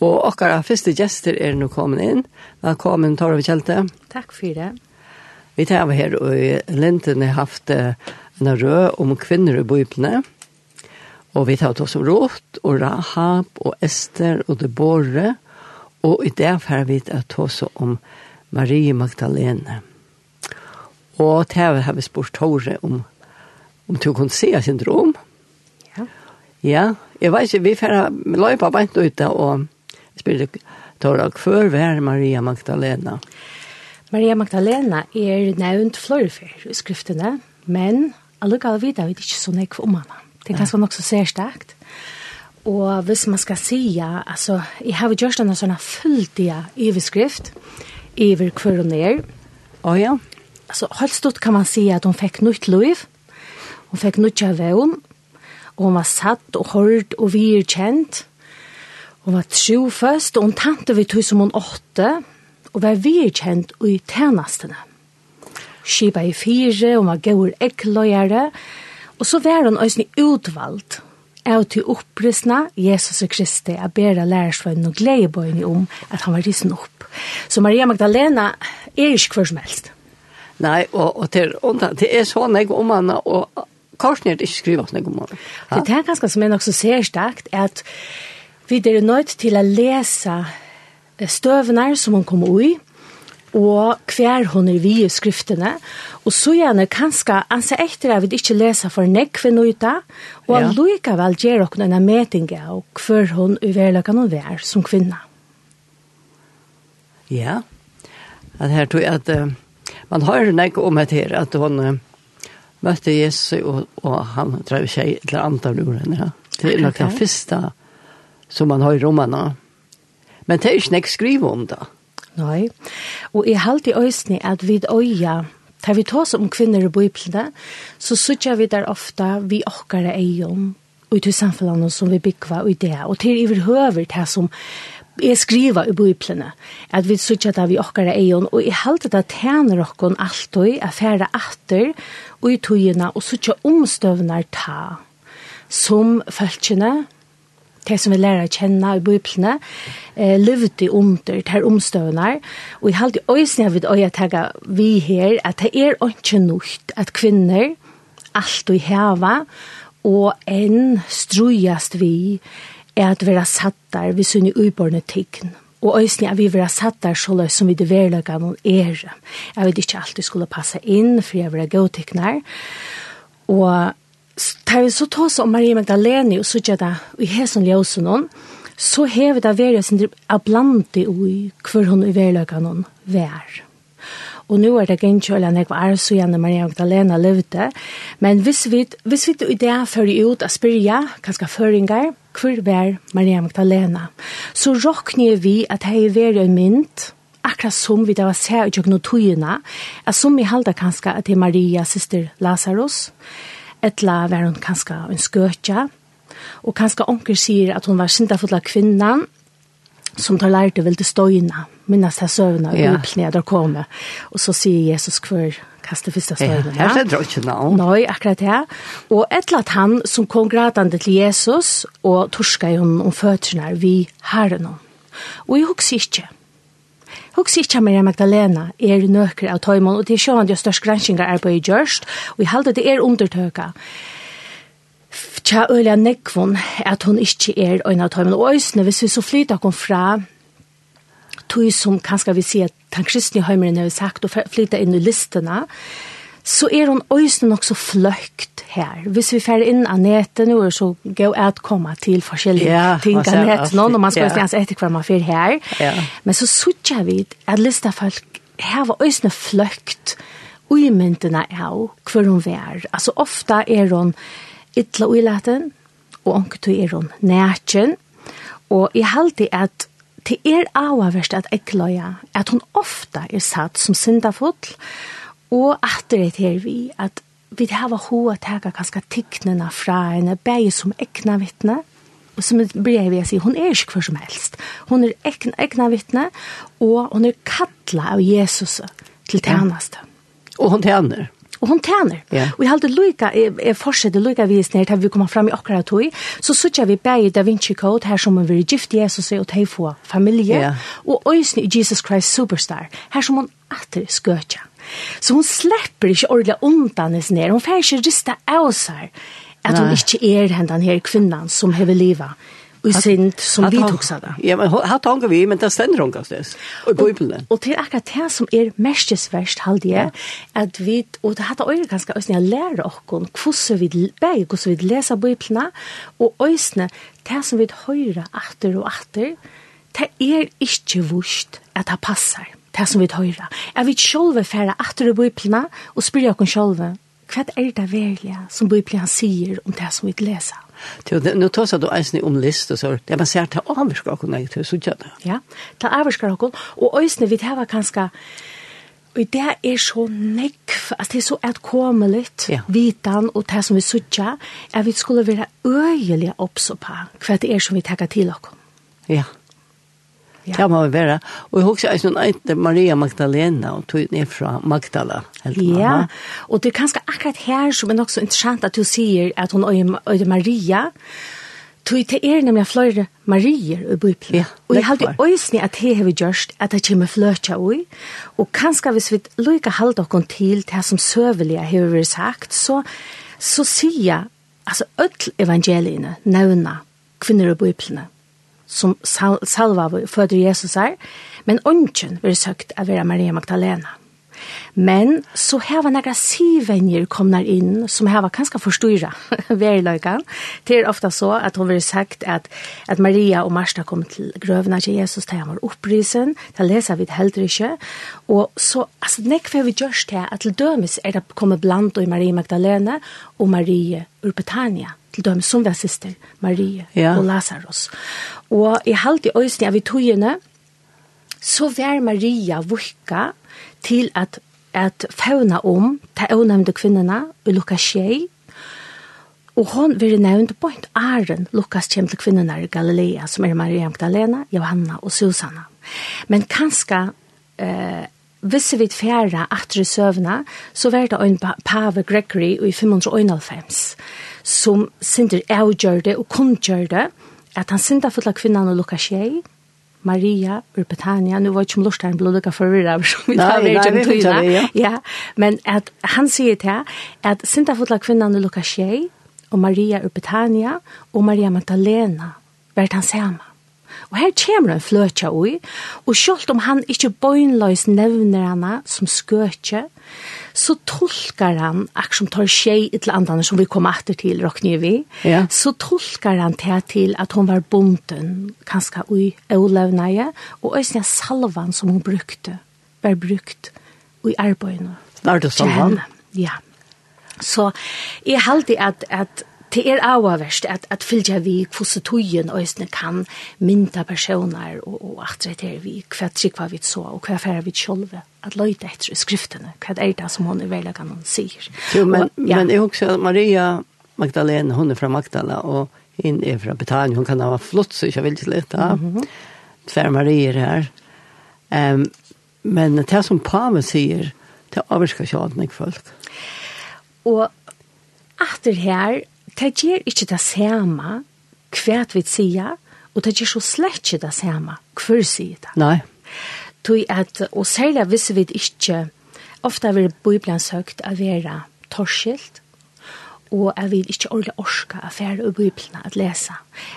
Og okkara første gjester er nå kommet inn. Velkommen, Torve Kjelte. Takk for det. Vi tar over her, og Linten har haft en rød om kvinner i bøyplene. Og vi tar oss om Rått, og Rahab, og Esther, og Deborah. Og i det har vi ta oss om Marie Magdalene. Og tar har vi spurt Tore om, om du kunne se sin drøm. Ja. Ja, jeg vet ikke, vi får løpe løypa beint ut og spyrde Tora, hver var Maria Magdalena? Maria Magdalena er nevnt florifer i skriftene, men allukal vidar vi ikke så nekv om henne. Det er ganske nok så særstakt. Og hvis man skal sige, altså, jeg har gjort denne sånne fulltida overskrift, iver hver hun er. Å ja. Altså, helt stort kan man si at hun fikk nytt liv, hun fikk nytt av vevn, og hun var satt og hørt og virkjent, Hun var troføst, og hun tante vi tog som hun åtte, og var virkjent i tjenestene. Skipa i fire, hun var gaur ekkløyere, og så var hun også utvalgt av til opprystna Jesus og Kristi a bera lærersvøyden og gledebøyene om at han var risen opp. Så Maria Magdalena er ikke hver som helst. Nei, og, og til, og, det er sånn jeg om henne, og Korsner er ikke sånn jeg om henne. Det er ganske som er nok så særstakt, at Vi er nødt til å lese støvene som hun kommer i, og hver hun er vi i skriftene, og så gjerne kanskje anse etter at vi ikke leser for nekve nøyta, og ja. likevel gjør dere en meting av hver hun uverlig kan være som kvinne. Ja, at her tror jeg at uh, man har nek om et her, at hun uh, møtte Jesus, og, og han drev seg til andre annet av ja. Det er nok okay. den første som man har i rommene. Men det er ikke nek skrive om det. Nei, og jeg halte i øyne at vi øya, da vi tås om kvinner i bøyplene, så sutja vi der ofta vi okkara eion, og til samfunnet som vi bygger og det, og til overhøver det som er skriva i bøyplene, at vi sutja der vi okkara eion, og jeg halte det tjener åkken alltid, er færre atter, og i togina, og sutja omstøvnar ta, som følgende, det som vi lærer å kjenne i bøyplene, eh, levde under det her omstøvner. Og jeg halte øyne av å ta vi her, at det er ikke nok at kvinner alt og heva, og enn strujast vi er at vi er der vi sunne uborne tign. Og øyne er vi er satt der så løs som vi det verlaga noen er. Jeg vet ikke alltid skulle passe inn, for jeg vera gautiknar. Og tar vi så ta oss om Maria Magdalene og sutja det i hesen ljøsen noen, så hever det verja sin ablandi ui hver hun i verløkene noen vær. Og nå er det gengkjøl enn jeg var så gjerne Maria Magdalena levde, men hvis vi, hvis vi i det fører ut og spør spyrja, kanskje føringer, hvor vær Maria Magdalena, så råkner vi at det er vært en mynd, akkurat som vi da var sær i tjøkken og tøyene, at som vi halda kanskje at det er Maria, syster Lazarus, etla var hun kanska en skøtja, og kanska onker sier at hun var syndafull av kvinnan, som tar lærte vel til støyna, minnes jeg søvna, ja. uplne der komme, og så sier Jesus hver kaste fyrsta støyna. Ja, her er det ikke navn. Nei, akkurat det. Og et eller annet han som kom gradande til Jesus, og torska i hon om føtterne vi herren hon. Og jeg husker ikke, Hugs ikkje Maria Magdalena er nøkker av tøymon, og det er sjåan det er størst granskingar er på i gjørst, og i halde det er undertøka. Tja øyla nekvon at hon ikkje er øyna av tøymon, og øysne, hvis vi så flyta kom fra tøy som kanskje vi sier at den kristne høymeren har sagt, og flyta inn i listene, så er hon øysene nok så fløkt her. Hvis vi fer inn av nettet nå, så går jeg at komme til forskjellige ja, ting av nettet nå, når man skal ja. etter hver man fer her. Ja. Men så sutja vi at lista folk her var øysene fløkt uimyndene av hver hun vær. Altså ofta er hun ytla uilaten, og onktu er hun nætjen. Og jeg halte at det er avaverst at ekløya, at hun ofta er satt som syndafull, Og at det her vi, at vi har hva at jeg kanskje tikknene fra henne, bare som ekna vittne, og som blir jeg vil hun er ikke hver som helst. Hun er ekna, ekna vittne, og hun er kattla av Jesus til tjeneste. Ja. Og hun tjener. Og hun tjener. Ja. Og jeg halte lykka, jeg jeg fortsetter lykka vis ned til vi kommer fram i akkurat tog, så sitter vi bæg i Da Vinci Code, her som hun vil gifte Jesus og til få familie, ja. og øyne i Jesus Christ Superstar, her som hun atter skøtja. Så hon släpper inte ordla undan henne ner. Hon får inte rista av sig att hon inte er den her kvinnan som hever livat. Og synd som vi tog seg det. Ja, men her tanker vi, men det ständer hon kanske. Och på ibland. og til akkurat det som er mestesverst, halde jeg, at vi, og det hadde öjre ganske øyne, jag lära oss hvordan vi bäg, hvordan vi leser biblarna, og øyne, det som vi höra atter og atter, det er ikke vurst at det passar det som vi høyra. Jeg vil sjolve færa atter i bøyplina og spyrir okken sjolve, hva er det verlige som bøyplina sier om det som vi lesa? Nu tås du eisen om list og så, det man ser til avvirskar okken, jeg tror sutja det. Ja, til avvirskar okken, og eisne vi tæva kanska, og det er så nekv, altså det er så etkommeligt, ja. vitan og det som vi sutja, er vi skulle være øyelig oppså på hva det er som vi tækka til okken. Ja, ja Ja. Det må vi være. Og jeg husker jeg sånn Maria Magdalena, og tog ned fra Magdala. Ja, og det er kanskje akkurat her som er nok så interessant at du sier at hun øyde Maria, tog til er nemlig flere Marier i Bibelen. Ja, og jeg halte øyne at det har vi gjørst, at det kommer fløtja ui, og kanskje hvis vi lykker halde oss til det som søvelige har vi sagt, så, så sier jeg, altså, ødel evangeliene, nøvna, kvinner i Bibelen som sal salva føder Jesus er, men ønsken vil søkt av være Maria Magdalena. Men så hava några sivenjer komnar inn som hava kanska forstyrra verløykan. Det er ofta så at hon vil sagt at, at Maria og Marsta kom til grøvene til Jesus til han var opprisen, det leser vi heller ikke. Og så, altså, nekk for vi gjørs til at til dømes er det kommet blant i Maria Magdalene og Marie Urpetania til dem som var syster, Marie ja. og Lazarus. Og jeg halte i øyne av i togene, så var Maria vukka til at, at fauna om de avnevnte kvinnerne i Lukas skjei, Og hon vil nevnt på en æren Lukas kjem til kvinnerne i Galilea, som er Maria Magdalena, Johanna og Susanna. Men kanskje eh, Hvis vi færa atre søvna, så var det en pave Gregory i 591, som sinder avgjørde og kundgjørde at han sinda fulla kvinnan og lukka tjei, Maria ur Betania, nu var ikke om lortaren blod lukka forvirra, som vi tar vei gjennom tøyna. Ja. Men at han sier til at sinda fulla kvinnan og lukka tjei, og Maria ur Betania, og Maria Magdalena, vært han saman. Og her kommer en fløtja ui, og selv om han ikke bøgnløys nevner henne som skøtje, så tolkar han, akkur som tar tjei i til andane som vi kom atter til, råkner vi, ja. så tolkar han til til at hon var bonden, kanskje ui eulevneie, og øyne salvan som hon brukte, var brukt ui arbeidene. Var det salvan? Ja. Så jeg halte at, at det er avverst at, at fylgja vi hvordan tøyen øyne kan mynda personer og, og at det er vi hva trykva vi så og hva færa vi sjolve at løyde etter skriftene, hva er det som hun i verlegan hun sier. Jo, men, og, ja. men jeg husker at Maria Magdalena, hun er fra Magdala, og hun er fra Betania, hun kan ha flott, så jeg vil ikke lete ja. Mm. Tver Marie er her. Um, men det som Pave sier, det avversker ikke alt folk. Og Atter her det gjør ikke det samme hva vi sier, og det gjør så slett ikke det samme hva vi sier det. Nei. Tui at, og særlig hvis vi ikke, ofte har vi Bibelen søkt å være torskilt, og jeg vil ikke ordentlig orske å fære i Bibelen at lese.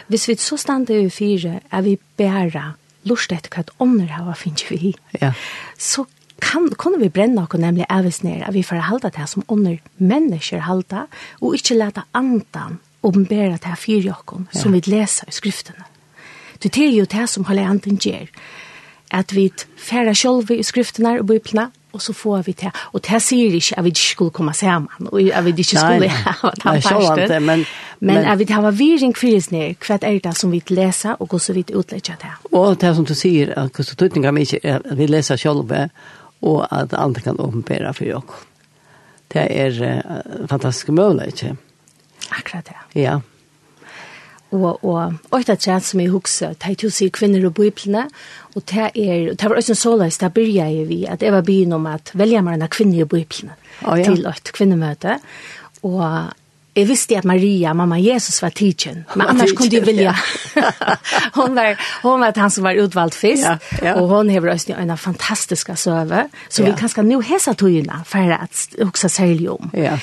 Hvis vi så stande i fire, er vi bare lust etter hva ånder har finnes vi. Ja. Så kan, kunne vi brenne noe nemlig avvis ned, at vi får halda det som under mennesker halda, og ikke lete andan åpenbære det fire jokken ja. som vi leser i skriftene. Det er jo det som holder anden gjør, at vi færer selv i skriftene og bøyplene, og så får vi det. Og det sier ikke at vi ikke skulle komme sammen, og at vi ikke skulle ha den parsten. Men, men, men at vi har viring fyres ned, hva er det som vi leser, og hvordan vi utlegger det. Og det som du sier, at hvordan tøytninger vi ikke, at vi leser selv, og at andre kan åpenbære for dere. Det er uh, fantastiske mulighet, ikke? Akkurat det. Ja. Og, og, og et av som jeg husker, det er til å si kvinner og bøyplene, og det er, det var også en såleis, da begynte jeg vi, at jeg var begynt om at velge meg en kvinner og bøyplene oh, ja. til et kvinnemøte, og Jeg visste at Maria, mamma Jesus var teachern. Men annars teacher, kunne jeg vilja. hon var hon var han som var utvalgt fisk ja, ja. och hon har röst en fantastiska søve. så ja. vi kanske nu hesa tojuna för att huske særlig om. Ja.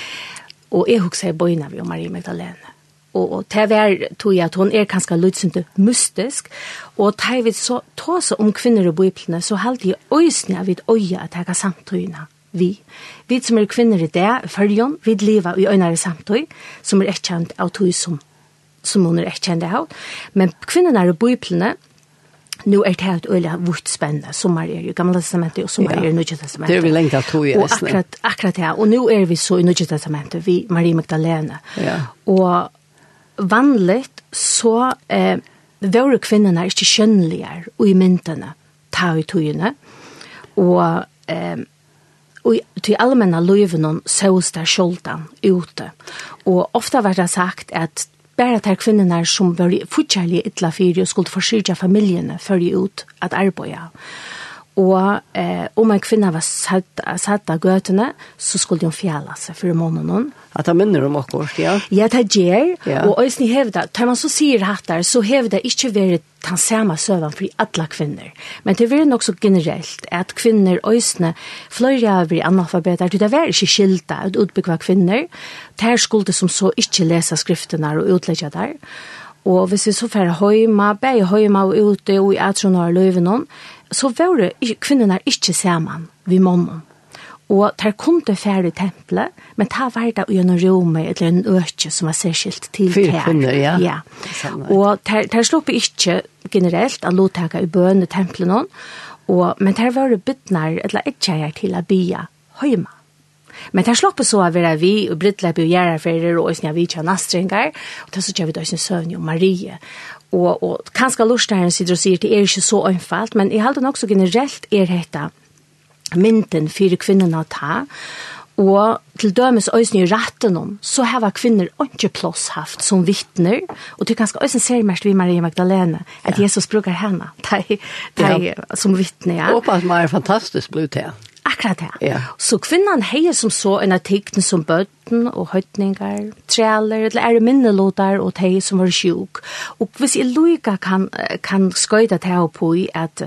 Och jeg husker på vi och Maria Magdalene. og, og det var tog jeg at hun er kanskje lydsynte mystisk, og det vi så tåse om kvinner og bøyplene, så halte jeg øyne av et øye at jeg har samtøyene vi. Vi som er kvinner i det, følgen, vi lever i øynere samtøy, som er ikke kjent av tog som, som hun er ikke kjent av. Men kvinnerne er i bøyplene, nu er det helt øyla vårt spennende, som er i gamle testamentet, og som er i nødje testamentet. Det er vi lengt av tog i Og akkurat, akkurat det, og nu er vi så i nødje testamentet, vi Marie Magdalene. Ja. Og vanligt så eh, våre kvinnerne er ikke kjønneligere og i myntene, ta i togene, og eh, og til allmänna løyvenon sås der sjoldan ute. Og ofta var det sagt at bare til kvinnorna som var fortjellige ytla fyrir og skulle forsyrja familjene fyrir ut at arbeida. Og eh, om en kvinne var satt, satt av gøtene, så skulle hun fjæla seg for måneden. At han minner om akkurat, ja? Ja, det gjør. Ja. Og øyne hevda, tar man så sier hattar, så hevda ikke vært den samme søvann for alle kvinner. Men det var nok så generelt at kvinner øyne fløyre av analfabeter, det var ikke skilta at utbyggva kvinner. Der skulle som så ikke lese skriftene og utlegge der. Og hvis vi så færre høyma, bare høyma og ute og i atronare løyvenom, så var det kvinnorna ikke sammen vid månen. Og der kom det færre tempelet, men ta var det gjennom rommet, eller en øke som var særskilt til her. Fyre kvinner, ja. ja. Og der, der slå på ikke generelt av lovtaket i bøn i tempelet og, men der var det bytnar, eller ikke til å bya høyma. Men der slå på så av være vi, og brittlepp og gjerreferer, og øsne av vi kjønne astringar, og der så kjører vi da sin søvn og Marie og, og kanskje lortaren sitter og sier det er ikke så ønfalt, men jeg halte nok så generelt er dette mynden for kvinnerne å ta, og til dømes øyne i retten om, så har kvinner ikke plass haft som vittner, og til kanskje øyne ser mest vi Maria Magdalena, at ja. Jesus bruker henne de, de, ja. som vittne. Ja. Håper at man er fantastisk blod til Akkurat det. Ja. Så kvinnan heier som så en av som bøtten og høytningar, trealer, eller er minnelåtar og teg som var sjuk. Og hvis jeg lukka kan, kan skøyda det på i at,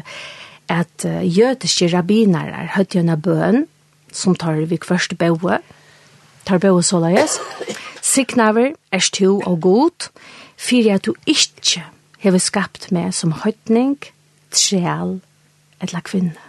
at uh, jødiske rabbiner er høytjøna bøen, som tar vi først bøe, tar bøe så løyes, signaver er stu og god, fyrir at du ikke hever skapt meg som høytning, treal eller kvinne.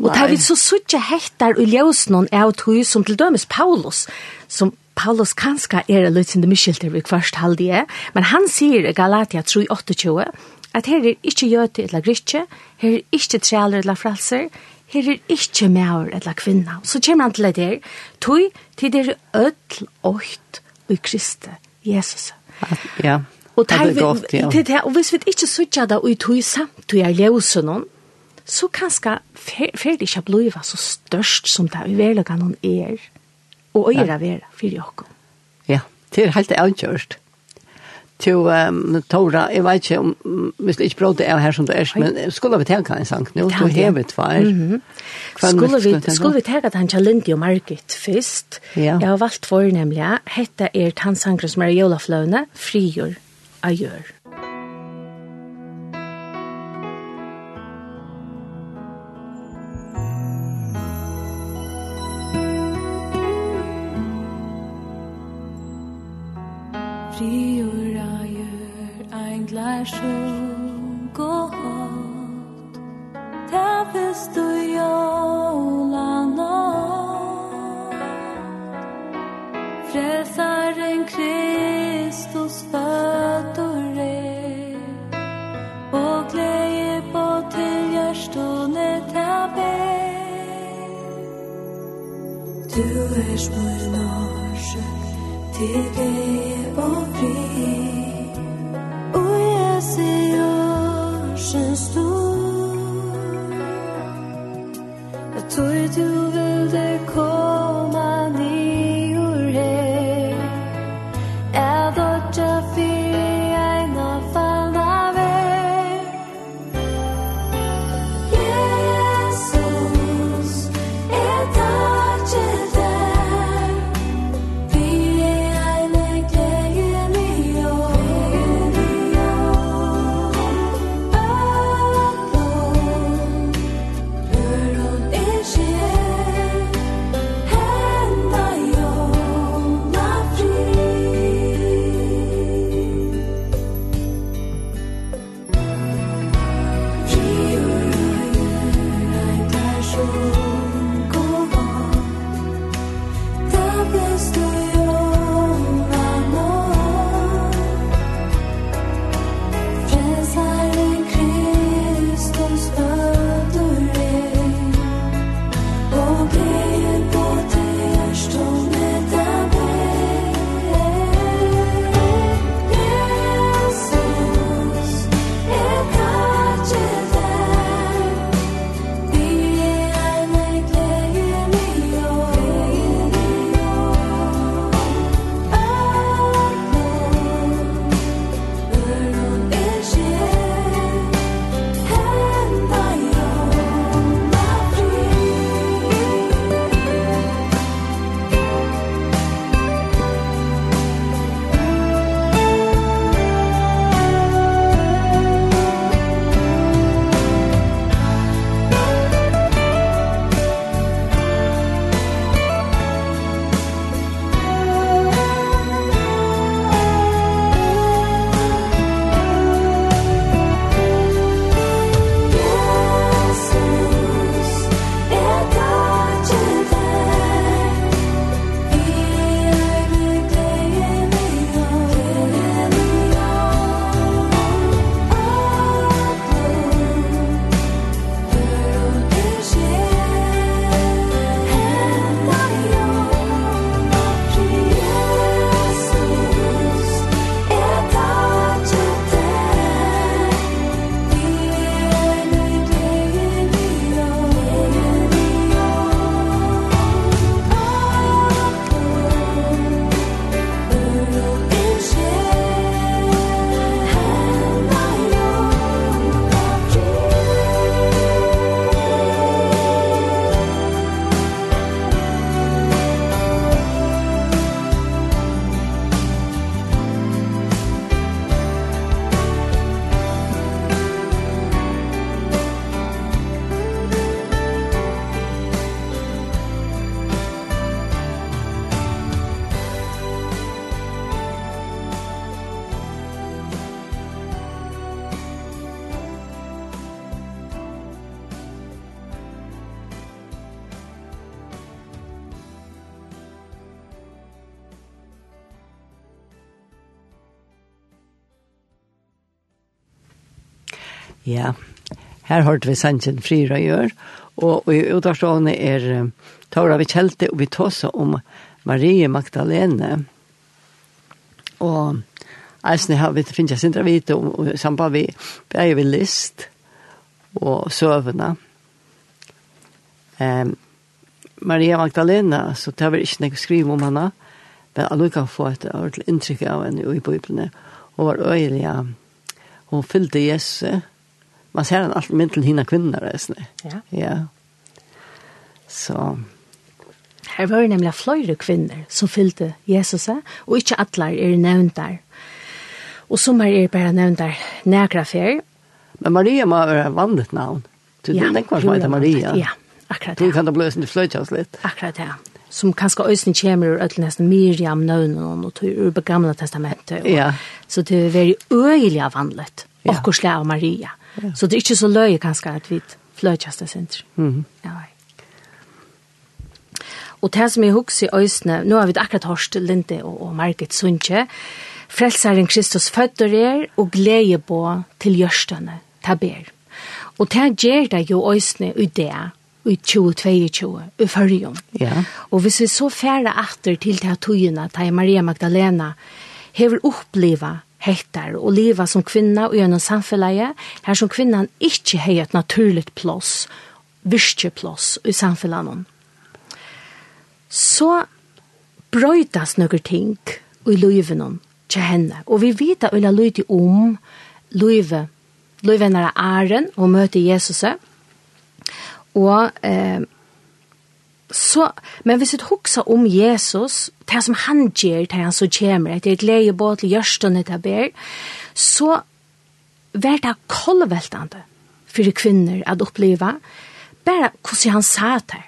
Og det er vi så suttje hektar i ljøsnån av tog som til dømes Paulus, som Paulus kanska er litt sin miskilter vi kvarst halvdige, men han sier i Galatia 3.28 at her er ikke jøte eller grikje, her er ikke trealer eller fralser, her er ikke maur eller kvinna. Så kommer han til det der, tog til det er ødel åkt i Kristi, Jesus. Ja, og det er godt, ja. Og hvis vi ikke sutja da og tog samt, tog er ljøse noen, så kanskje fer det ikke bliva så størst som det vi vel kan noen er, og øyre vera for jokken. Ja, det er helt avgjørst. Til um, Tora, jeg vet ikke om, hvis det ikke bråd er her som det er, men skulle vi tenke en sang nå? Du hever tvær. Mm -hmm. Skulle vi teka den til Lindy og Margit først? Ja. Jeg har valgt for nemlig, hette er tansangren som er i Jolafløvene, frigjør av gjør. Nashun kohot Ta vestu jola not Frelsaren Kristus fødder er Og glede på til hjärstone ta Du er smør norsk til det og fri. często Her hørte vi sannsyn frira gjør, og, og i utavstående er Tora vi kjelte, og vi tåse om Marie Magdalene. Og eisne har vi finnes jeg sindra vite om, og samband vi beie vi list og søvende. Um, Maria Magdalena, så det var ikke noe skriv om henne, men alle kan få et ordentlig inntrykk av henne i Bibelen. Hun var øyelig, ja. hun fylte Jesus, man ser han alltid med til hina kvinner, reisende. Ja. Ja. Så... Her var det nemlig flere kvinner som fylte Jesus, og ikke alle er nevnt der. Og som er bare nevnt der nægra fer. Men Maria må være vandet navn. Du ja, tenker hva som heter Maria. Ja, akkurat det. Du kan da bløse til fløytjøs litt. Akkurat det, ja som kanskje øyne kommer ur ødel nesten Miriam nøvnen og ur begamla testamentet. Og, ja. Så det er veldig øyelig vanligt. Ja. Akkurat slag av Maria. Så det er ikke så løye kanskje at vi fløtjast det senter. Mm -hmm. Ja, Og det som jeg husker i øsene, nå har vi akkurat hørt Linde og, og Margit Sundtje, frelseren Kristus føtter er og glede på til gjørstene, ta ber. Og det gjør det jo øsene i det, i 2022, i førjen. Ja. Og hvis vi så færre atter til det togene, til Maria Magdalena, hever oppleva hettar og leva som kvinna og gjennom samfunnet, her som kvinnan ikkje hei et naturligt plås, virkje plås i samfunnet. Så brøytas nøkker ting i løyven til henne, og vi vita ulla løyti om løyve, er æren og møte Jesus, og eh, Så, men hvis vi hoksa om Jesus, det som han gjør, det han så kommer, det er et leie båt til gjørstene til ber, så var det kolveltende for kvinner at oppleva, bare hvordan han sa det.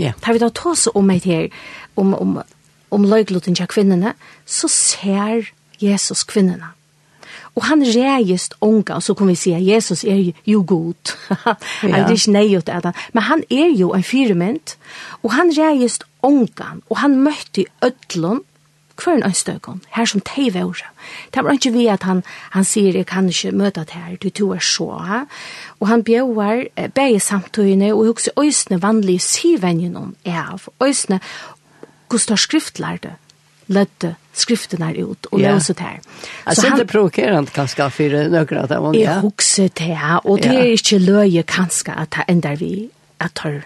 Ja. Tar vi da tås om et her, om, om, om løygloten til kvinnerne, så ser Jesus kvinnerne. Og han reist unga, og så kan vi si at Jesus er jo god. han er ikke nøyot av. Men han er jo en fyrement, og han reist unga, og han møtte ødlån, hver en ønstøkken, her som teg vore. Det var ikke vi at han, han sier, jeg kan ikke møte det her, du to er så. Ha? Og han bjøver eh, begge samtøyene, og også øsne vanlige syvenjen om av. Øsne, hvordan skriftlærde, lødde, skriften her ut og yeah. løse det her. Jeg synes det er provokerende kanskje for noen av det. Ja. Jeg husker det her, og det er ikke løye kanskje at det ender vi at han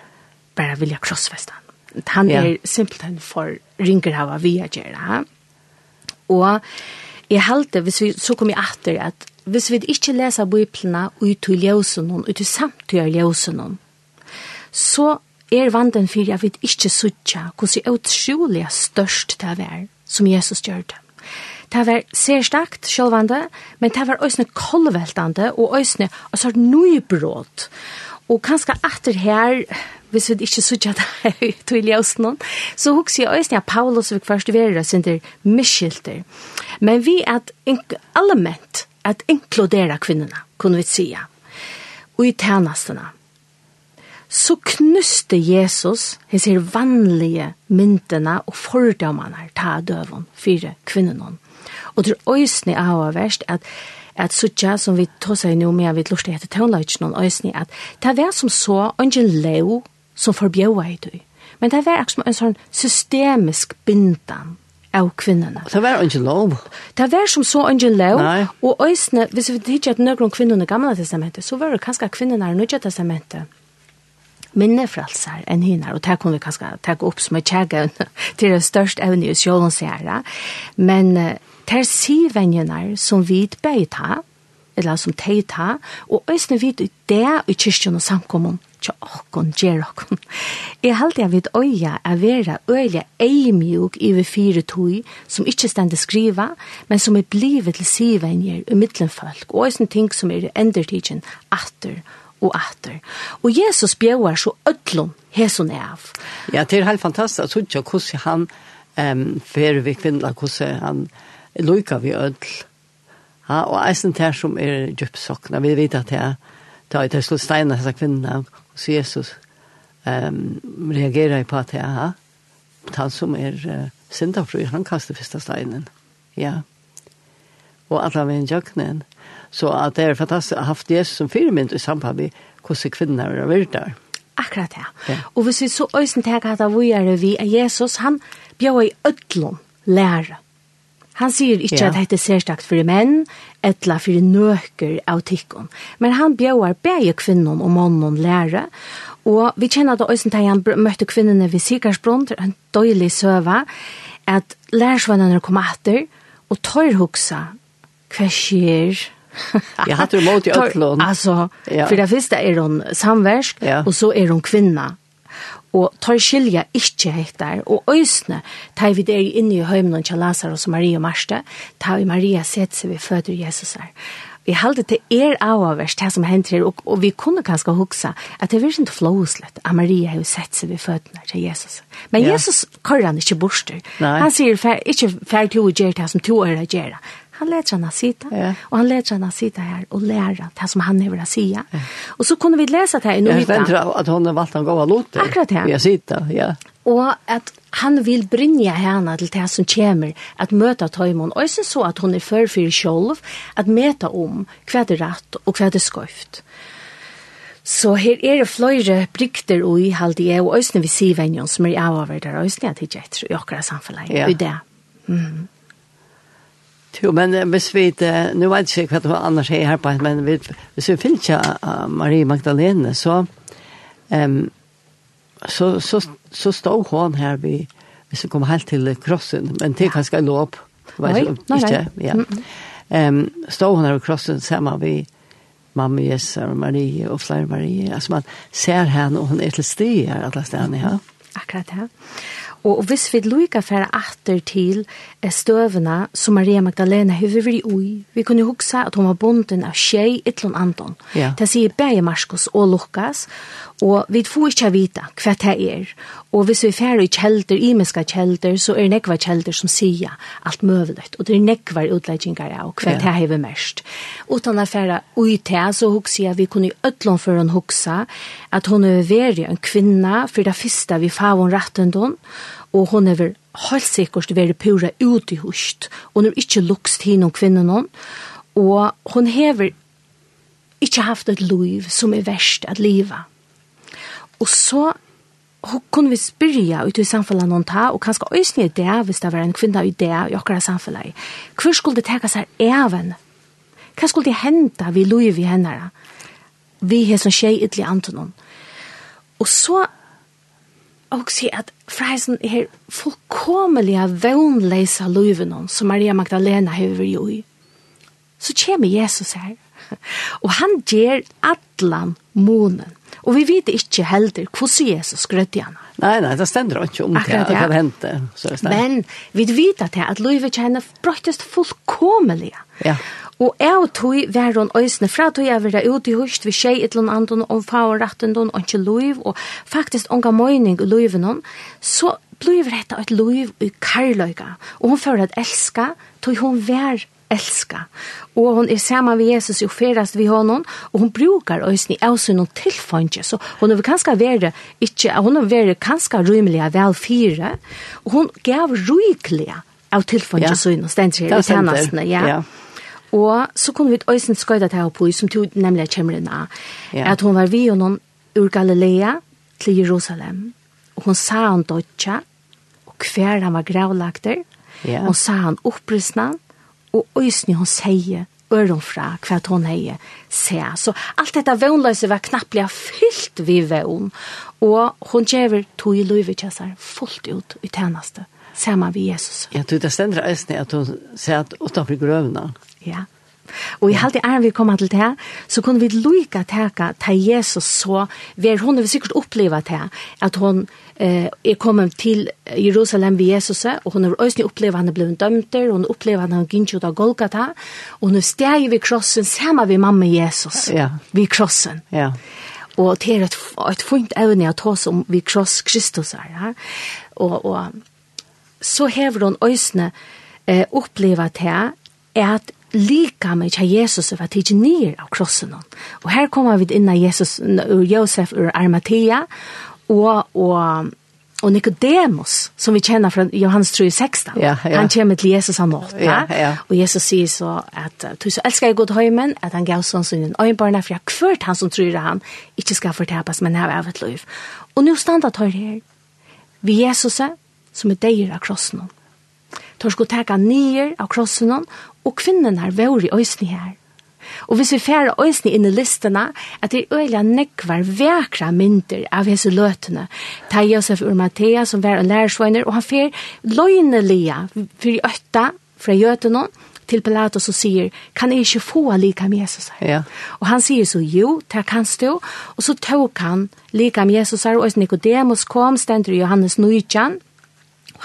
bare vilja krossfeste han. Han er simpelthen for ringer av vi er gjerne. Og jeg halte, hvis vi, så kom jeg etter at hvis vi ikke leser biblene ut til løsen ut til samtidig løsen så er vanden for jeg vet ikke sutja hvordan utrolig størst det er som Jesus gjør det. Det var særstakt sjølvande, men det var òsne kolveltande og òsne og sort nøybrot. Og kanskje etter her, hvis vi ikke sutja det til ljøsene, så husker jeg òsne at Paulus vil først være sender miskilter. Men vi at allment at inkludera kvinnerna, kunne vi si, og i tjenestene så knuste Jesus hans her vanlige myndene og fordommene ta døven fire kvinnene. Og det er øyne av verst at at suttja som vi tog seg nå med vi lortet etter tøvnløytjen og øyne at det var som så ungen leo som forbjøa i du. Men det var som en sånn systemisk bindan av kvinnerne. Det var ikke lov. Det var som så ikke lov. Nei. Og øyne, hvis vi tidser at noen kvinnerne i gamle testamentet, så var det kanskje kvinnerne i nødja testamentet minne fralsar enn hynar, og det kunne vi kanskje ta opp som et tjeggen til det største evne i sjålen seere, men det er sivenjener som vi bøyta, eller som teita, og øyne vidt det i kyrkjen og samkommun, tja okkon, gjer okkon. Jeg halte jeg vidt øya er vera øyla eimjuk iver fire tui, som ikkje stende skriva, men som er blivet til sivenjer i middelen folk, og øyne ting som er endertidgen, atter, og atter. Og Jesus bjøver så ødlom hesun av. Ja, det er helt fantastisk. Så ikke hvordan han um, fer vi kvinner, hvordan han lykker vi ødl. Ja, og eisen det som er djupsokna. Vi vet at det er det skulle steina disse kvinnerne, så Jesus um, reagerer på at det er han som er uh, syndafru, han kaster første steinen. Ja. Og alle veien jøkkenen. Så att det er fantastiskt å ha haft Jesus som firmynd i samband med hvordan kvinner har vært där. Akkurat det. Ja. Og hvis vi så øysen tenker at vi er vi er Jesus, han bjør i ødlom lære. Han sier ikke ja. at dette er særstakt for menn, etla for nøker av tikkene. Men han bjør begge kvinnen og mannen lære. Og vi kjenner at øysen tenker han møtte kvinnene ved Sikarsbrunn, en døylig søve, at lærersvennene kom etter, og tar hoksa hva skjer Jag hade emot i ötlån. Alltså, ja. för det första är hon samversk ja. och så är hon kvinna. Og tar skilja ikkje heitar, og øysne, tar vi der inne i høymnen til Lazarus og Maria og Marste, tar vi Maria sett seg ved føder Jesus her. Vi halde til er avavers, det som henter her, og, og vi kunne kanskje huksa, at det virker ikke flåslet at Maria har sett seg ved fødene til Jesus. Men ja. Jesus kører han ikke borster. Nei. Han sier, ikke fær til å gjøre det som to er å gjøre, han lät henne sitta. Ja. Och han lät henne sitta här och lära det som han vill säga. Ja. Och så kunde vi läsa det här i Novita. Jag vet att hon har valt en gåva låter. Akkurat det. Jag sitter, ja. Och att han vill brinja henne till det som kommer att möta Toimon. Och sen så att hon är för för själv att mäta om vad det är rätt och vad det är skövt. Så her er det flere brikter og i halde jeg, og øsne vi sier venjon som er i avhver der øsne at det jeg etter i akkurat samfunnet. Ja. I det. Mm. Jo, men hvis vi inte, nu vet jeg ikke hva det var annars är her på, men vi, hvis vi finner ikke uh, Marie Magdalene så, um, så, så, så stod hon här vi, hvis vi kommer helt till krossen, men det kanske är låp. nei, nei. Ikke, Ja. Um, stod hon här vid krossen samma vi mamma Jessa og Marie og flere Marie. Altså man ser henne och hon är till styr alle stedene, ja. Akkurat, ja. Og hvis vi lukka færa atter til støvene som Maria Magdalena hever vi ui, vi kunne hugsa at hon var bonden av tjei ytlun andon. Ja. Det sier Beie Marskos og Lukas, Og vi får ikke vite hva det er. Og hvis vi fer i kjelder, imenska kjelder, så er det nekva kjelder som sier alt møvelig. Og det er nekva utleggingar av hva det er vi mest. Utan å fære ui til, så hukse jeg vi kunne i ødlån for hun hukse at hun er veri en kvinna, for det første vi får hun retten og hun er helt sikkert veri pura ut i hust. Hun er ikke lukst hin om kvinnen hon, og hun hever ikke haft et liv som er verst at livet Og så kunne vi spyrja ut i samfunnet noen ta, og kanskje øyne i det, hvis det var en kvinne i det i akkurat samfunnet. Hvor skulle det teka seg even? Hva skulle det hente vi loje vi henne? Vi har som tjej ytterlig Antonon. Og så og si at freisen er fullkomelig vevnleisa loje noen som Maria Magdalena har vært i så kommer Jesus her. Og han gjør atlan månen. Og vi vet ikke heller hvordan Jesus grødde henne. Nei, nei, det stender ikke om det, Akkurat, ja. det hendte. Så det Men vi vet at det, at til henne brøttest fullkomelig. Ja. Og jeg og tog var hun øsne fra tog jeg var ute i husht ved skje et eller annet om far og retten og ikke liv, og faktisk unga møyning i livet hun så blir dette et liv i karløyga og hun føler at elska tog hun vær elska. Og hon er saman med Jesus og ferast vi honom, og hon brukar òsni avsun og tilfangje. Så hon er kanska vere, ikkje, hon er vere kanska rymeliga vel fire, og hon gav rykliga av tilfangje ja. søgn og stendt i tjenestene. Ja. ja. Og så kunne vi òsni skøyda til på, som tog nemlig kjemmer inn av, ja. at hon var vi honom ur Galilea til Jerusalem. Og hon sa han dødja, og hver han var gravlagter, ja. hon sa han opprystna, og øysni hon seie øron fra hva hon heie se. Så alt dette vånløse var knapplega fyllt vi vån, og hon gjever tog i løyvetjessar fullt ut i tjeneste, saman vi Jesus. Ja, du, det stender eisne at hon sier at utanfor grøvna. Ja. Og i halde æren vi koma til det, så kunne vi lukka teka til Jesus så, ver hun har sikkert oppleva det, at hun eh, er kommet til Jerusalem ved Jesus, og hun har òsne oppleva han er blevet og hun oppleva han er gynt ut av Golgata, og hun er steg ved krossen, sammen vi mamma Jesus, ja. ved krossen. Ja. Og det er et, et fint evne at oss om vi kross Kristus er. Ja? Og, og så hever hun òsne eh, oppleva det, at lika med tja Jesus var tidsi nir av krossen. Og her kommer vi inn av Jesus, ur Josef ur Armatia, og, og, og Nicodemus, som vi kjenner fra Johannes 3, 16. Ja, ja. Han kommer til Jesus han nått ja, ja. og Jesus sier så at du så elskar jeg god høymen, at han gav sånn sin øynbarna, for jeg kvørt han som tror han, ikke skal fortapas, men her av et liv». Og nå standa tar her, vi Jesus som er deir av krossen. Tar skulle teka nyer av krossen, og kvinnen har var i øysene her. Og hvis vi færer øysene inn i listene, at det er øyelig nekvar vekra mynder av hese løtene. Ta Josef ur Mattea, som var en lærersvøyner, og han fær løgnelige for i øtta fra jøtene, til Pilatus og sier, kan jeg ikke få lika med Jesus her? Ja. Og han sier så, jo, det kan stå. Og så tog han lika med Jesus her, og Nicodemus kom, stender i Johannes Nujjan,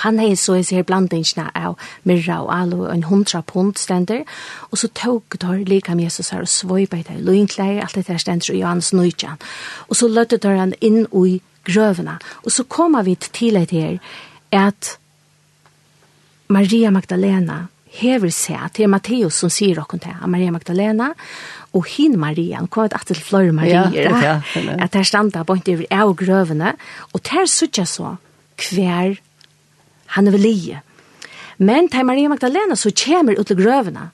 Han hei så i seg blandingsna av myrra og alu og en hundra pund stender, og så tåg dår lika med Jesus her og svøypa i det løynklei, alt det der stender i Johannes nøytjan. Og så løtte dår han inn i grøvene, og så koma vi til et her at Maria Magdalena hever seg til Matteus som sier okkur til Maria Magdalena, og hin Maria, hun kom et til flore Maria, ja, ja, at her standa bort over av grøvene, og der sutja så hver han er vel Men til Maria Magdalena så kommer ut til grøvene.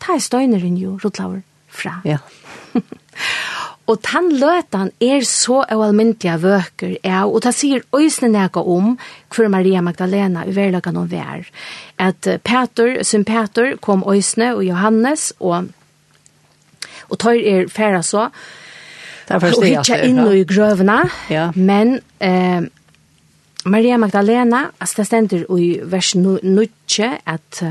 Ta i støyneren jo, Rotlaur, fra. Ja. og tann løtan er så avmyndige vøker, ja, og ta sier øysene nægge om hver Maria Magdalena i verlagan om vær. At Peter, som Peter, kom øysene og Johannes, og, og tar er færa så, og hitja inn i grøvene, ja. men... Eh, Maria Magdalena, altså det stender i vers 9, at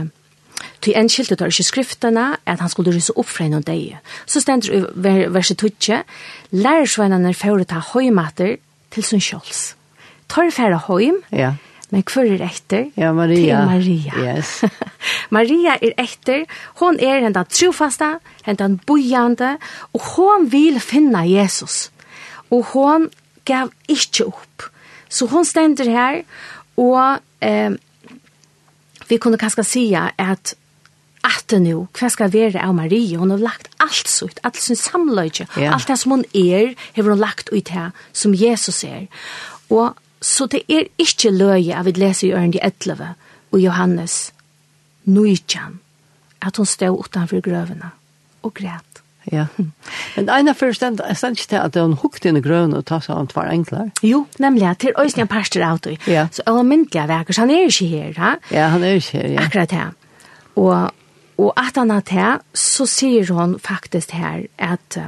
Ty en skilte tar ikke skriftene, at han skulle rysse opp fra en deg. Så stender i verset 2, lærersveinene fører ta høymater til sin kjøls. Tar færre høym, ja. men hver er etter? Ja, Maria. Til Maria. Yes. Maria er etter, hon er hendan trofasta, hendan bojande, og hon vil finne Jesus. Og hon gav ikke opp. Så hon stender här och eh, vi kunde kanskje säga att att nu, hva skal være av Marie? Hon har lagt alt sitt, alt sin samløyde, ja. alt det som hon er, har hon lagt ut her, som Jesus er. Og så det er ikke løye av vi leser i Ørndi 11 og Johannes 19, at hon stod utanfor grøvene og græt. Ja. Men en av første stand ikke til at hun hukte inn i grøn og ta seg an tvar enklar. Jo, nemlig at til øyne parster av det. Ja. Så alle myndelige verker, så han er ikke her, ha? Ja, han er ikke her, ja. Akkurat her. Og, og at han er til, så sier hun faktisk her at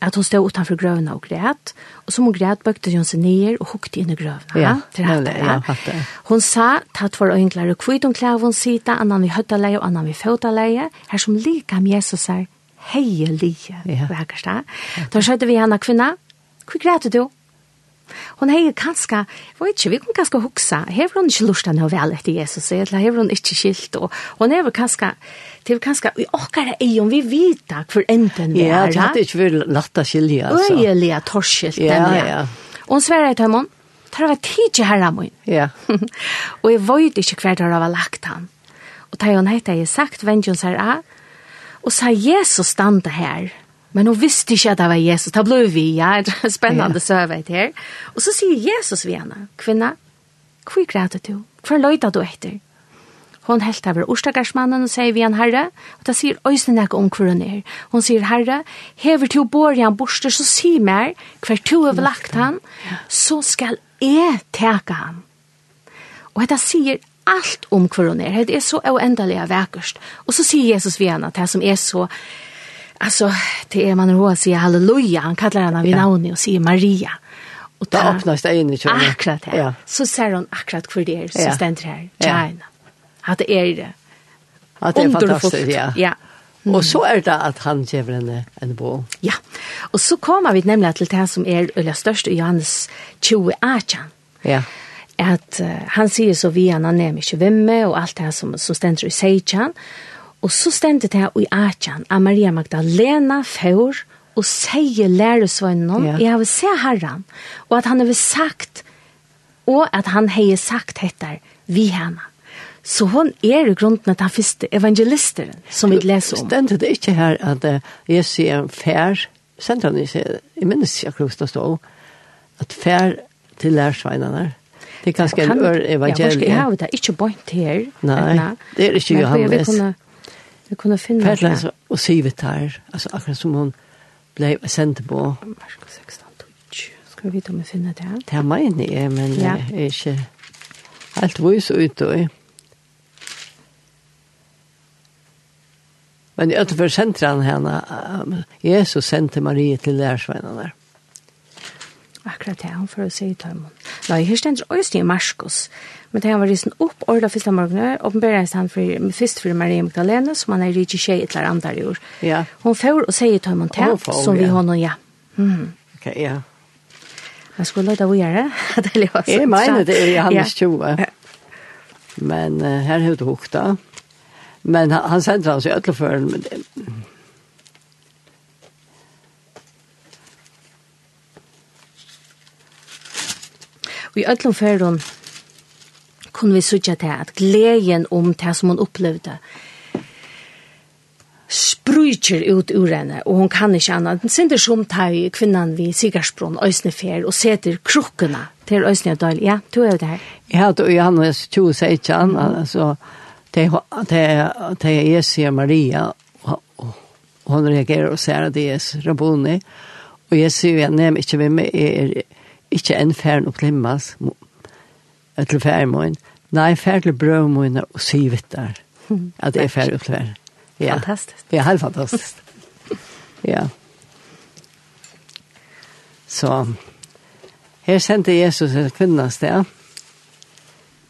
at hun stod utanför grøvene og græt, og som hun græt bøkte hun seg ned og hukte inn i grøvene. Ja, till hatt det. Ja, hatt det. Hon sa, tatt var enklare kvitt om kläv hon sida, annan vi höttaleie og annan vi fotaleie. her som lika med Jesus er heie lie, ja. verkar da. Da skjøtte vi henne kvinna, hur grät du? Hon hei kanska, vet ikke, vi kan kanska huksa, hever hon ikkje lustan av vel etter Jesus, eller hever hon ikke skilt, og hon hever kanska, det er kanska, vi okkar er om vi vita hver enden vi er. Ja, det hadde ikkje vært latta skilja, altså. Øyelige torskilt, ja, ja. ja. Og hon sverre til hon, tar var tidsi herra min. Ja. og jeg vet ikke hver der var lagt han. Og da hun heita jeg sagt, vendjon sær av, og sa Jesus standa her, Men hun visste ikke at det var Jesus. Det ble vi, ja. Det är spännande ja. søvet her. Og så sier Jesus vid henne, kvinna, hvor græter du? Hvor løyta du etter? Hon helt over orstagarsmannen og sier vi en herre. og da sier öjsen jag om hvor hun er. Hon sier, herre, hever til å bor i borgen borster så si mer, hver to har lagt han, så skal jeg täcka han. Og det sier alt om hvor hun er. Det er så uendelig oändliga vekkert. Og så sier Jesus vid henne, det som er så Alltså det är man roa sig halleluja. Han kallar henne vid namn och säger Maria. Och då öppnas det in i kyrkan. Akkurat här. Ja. Så ser hon akkurat för det som ja. ständer här. Tjena. Ja. Att det är det. Att det är fantastiskt, ja. Ja. Mm. Och så är det att han ger henne en bo. Ja. Och så kommer vi nämligen till det som är det störst i Johannes 20 Achan. Ja. Att uh, han säger så vi han nämner inte vem och allt det här som, som ständer i Seichan. Ja Og så stendte det i Atjan av Maria Magdalena Fjord og sier læresvønnen ja. jeg har se herren, og at han har sagt, og at han har sagt dette vi henne. Så hon er i grunden at han første evangelisteren som vi leser om. Stendte det ikke her at uh, Jesu er en fær, sendte han ikke, jeg minnes ikke akkurat det stod, at fær til læresvennene Det er ganske en ør evangelie. Ja, hvorfor skal jeg ha det? Ikke bort her. Nei, det er ikke Johannes. Jeg kunne finne det. Ferdlands og syvet her, altså akkurat som hun ble sendt på. Marskos 16, Skal vi vite om vi finner det her? Det er meg enig, men ja. jeg er ikke helt vise ut og Men jeg tror for sentrene henne, Jesus sendte Marie til lærersveinene der akkurat det, han får å si i tøymon. Nei, her stender også i Marskos, men det han var risen opp orda første morgen, åpenbereis han for, først for Maria Magdalene, som han er rikki tjej et eller andre i år. Ja. Hun får å si i tøymon til, som vi har nå, ja. Mm. Ok, ja. Jeg skulle løyde å gjøre, det er jo Jeg mener det er i hans tjoa. Men uh, her har du hukta. Men han, han sender han seg ødelig for, men i öllum ferron kunne vi sutja til at gleden om det som hun opplevde sprujtjer ut ur henne, og hun kan ikke annet. Den sender som tar jo kvinnan vi Sigarsbron, Øysnefer, og setter krukkene til Øysnefdal. Ja, du er jo det her. Ja, du er jo han, og jeg ikke annet, altså, det er Jesse og Maria, og og hun reagerer og ser at det er Raboni, og jeg sier jo, jeg nevner ikke hvem jeg er, ikke en færen og klimmas til færen. Nei, færen til brøv og syvet der. At det er færen og til. Ja. Fantastisk. Ja, helt fantastisk. ja. Så, her sendte Jesus en kvinne sted.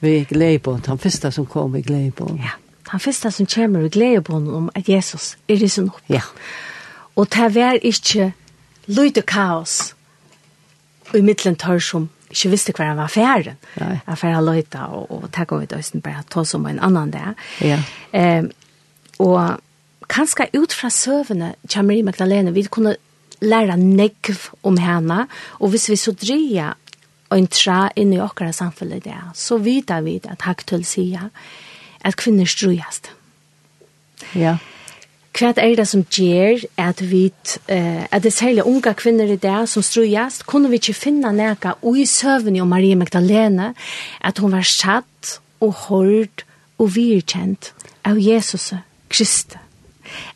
Vi gleder på han første som kom i gleder på Ja, han første som kommer i gleder på om at Jesus er risen opp. Ja. Og det var ikke lyd kaos i middelen tør som ikke visste hva han var færen. Jeg færen løyta, og, og takk om vi døysen bare ta som en annan der. Ja. Eh, og kanskje ut fra søvende, til Marie Magdalene, vi kunne lære negv om henne, og hvis vi så dreia en tra inn i okkara samfunnet der, så vidar vi at Haktul sier at kvinner strujast. Ja. Yeah hva er det som gjør at vi, uh, at det særlig unge kvinner i det som strujast, kunne vi ikke finne noe i søvn om Marie Magdalena, at hun var satt og hørt og virkjent av Jesus Kristus.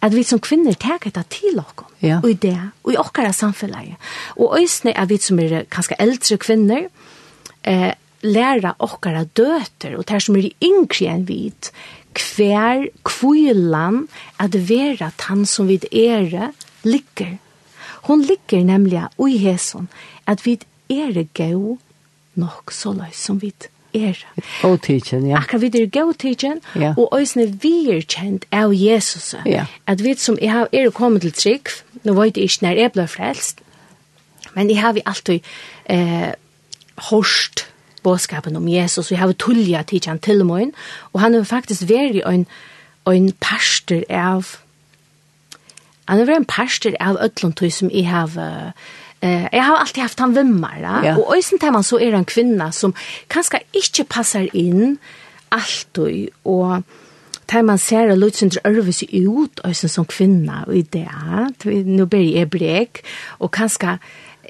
At vi som kvinner tar det til oss, ja. og i det, og i okkara samfunnet. Og øyne er vi som er kanskje eldre kvinner, eh, læra okkara døter, og det som er yngre enn vit, hver kvillan at vera tann som vit ere ligger. Hon ligger nemlig oi hesson at vit ere gau nok så løy som vit er. Go teaching, ja. Akkurat vit er go teaching, ja. og òsne vi er kjent av Jesus. Ja. At vi som jeg har er kommet til trygg, nå vet jeg ikke når jeg ble frelst, men jeg har vi alltid eh, hårst båskapen om Jesus, og jeg har tullja tidsi han til morgen, og han er faktisk veri en, en pastor av, han er veri en pastor av ötlundtøy som jeg har, eh, jeg har alltid haft han vimmar, ja. og øysen til man så er en kvinna som kanskje ikke passar inn alltid, og tar man ser det lutsen til ørvis ut, øysen som kvinna, og i det, nå blir jeg brek, og kanskje,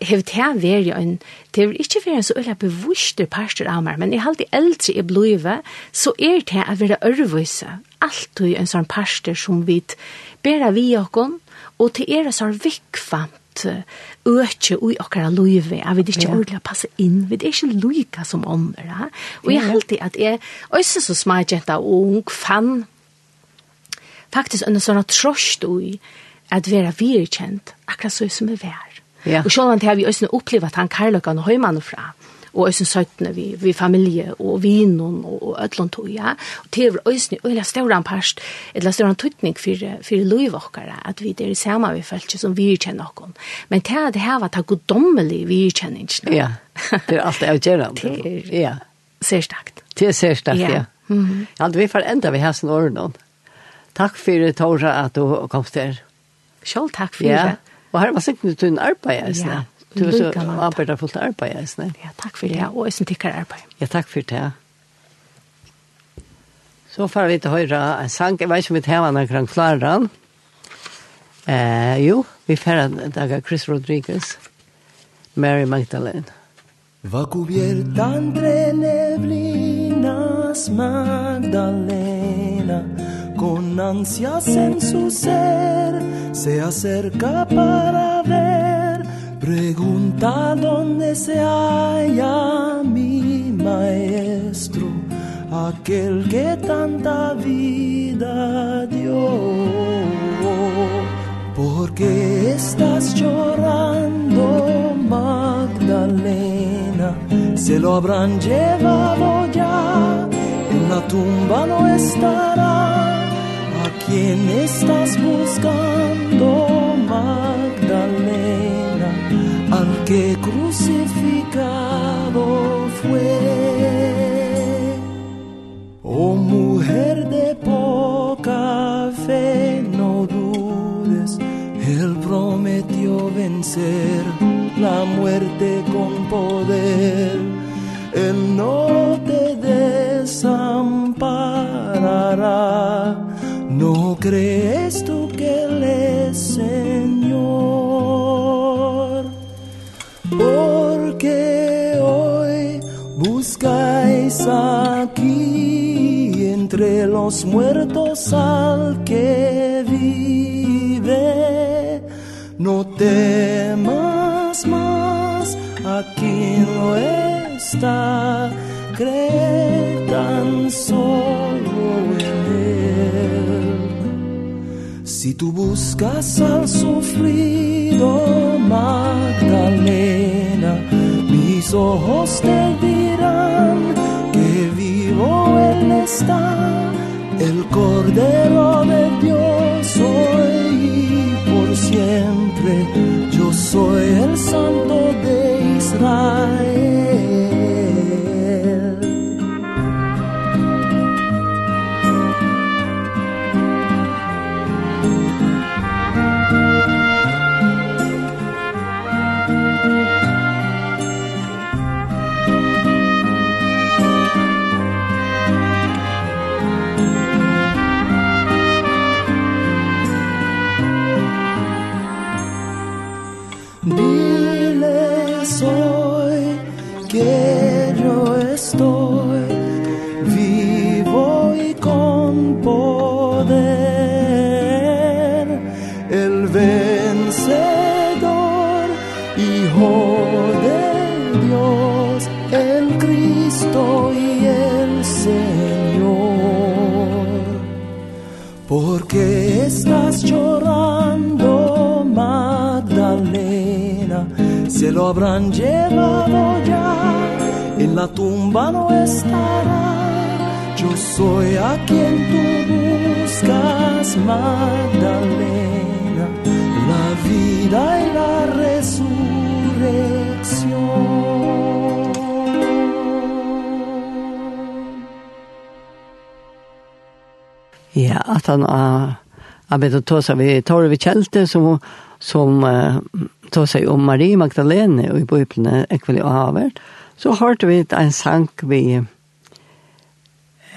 hevet her veri en, det vil ikke være en så øyla bevuster parster av meg, men jeg halte eldre jeg blive, så er det å være ørvise, alltid en sånn parster som vi bæra vi okkon, og til er så vikfant økje ui okkara luive, at vi ikke ja. ordentlig passe inn, vi er ikke luika som åndra, og jeg halte at jeg, også så smagjenta og ung, fann faktisk en sånn trost ui, at vera virkjent, akkurat så som er vær. Ja. Og sjålan til vi også opplevd at han karløkken og høymannen fra og øysen søttene vi, vi familie og vinen og og ødlån tog, ja. Og til over øysen i øyla større parst, eller større tøytning for, for loivokkere, at vi er i samme vi følte som vi kjenner noen. Men til at det her var takk goddommelig vi kjenner Ja, det er alt det avgjørende. det er ja. Ser stakt. Det er særstakt, ja. ja. Mm -hmm. Ja, vi får enda vi hesten årene. Takk for det, Tora, at du kom til. Selv takk for det. Ja. Og her var sikkert du en arbeid, jeg Ja, Du så arbeidet fullt arbeid, jeg snitt. Ja, takk for det, ja. og jeg som tikkere arbeid. Ja, takk for det, ja. Så får vi til høyre en sang, jeg vet ikke om vi tar henne kring klaren. Eh, jo, vi får en dag av Chris Rodriguez, Mary Magdalene. Va cubierta entre neblinas Magdalena con ansias en su ser se acerca para ver. Pregunta dónde se halla mi maestro aquel que tanta vida dio. Por qué estás llorando Magdalena? Se lo habrán llevado ya en la tumba no estará. En estas buscando Magdalena. Al que crucificado fue Oh mujer de poca fe No dudes Él prometió vencer La muerte con poder Él no te desamparará ¿No crees tú que Él es Señor? Porque hoy buscáis aquí entre los muertos al que vive. No temas más, aquí no está, cree tan solo Si tú buscas al sufrido Magdalena, mis ojos te dirán que vivo en está, el Cordero de Dios soy y por siempre, yo soy el Santo de Israel. quiero estoy vivo y con poder el vencedor hijo de Dios el Cristo y el Señor. Porque estás llorando Magdalena se lo habrán llevado ya en la tumba no estará. Yo soy a quien tú buscas, Magdalena, la vida y la resurrección. Ja, at han har arbeidet seg ved Torve Kjelte, som, som uh, seg om Marie Magdalene og i bøyplene ekvelig og Havert. Uh, Så hørte vi en sang vi,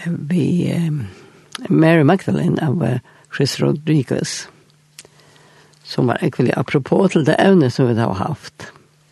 vi um, Mary Magdalene av Chris Rodriguez, som var ekvelig apropos til det evne som vi har haft.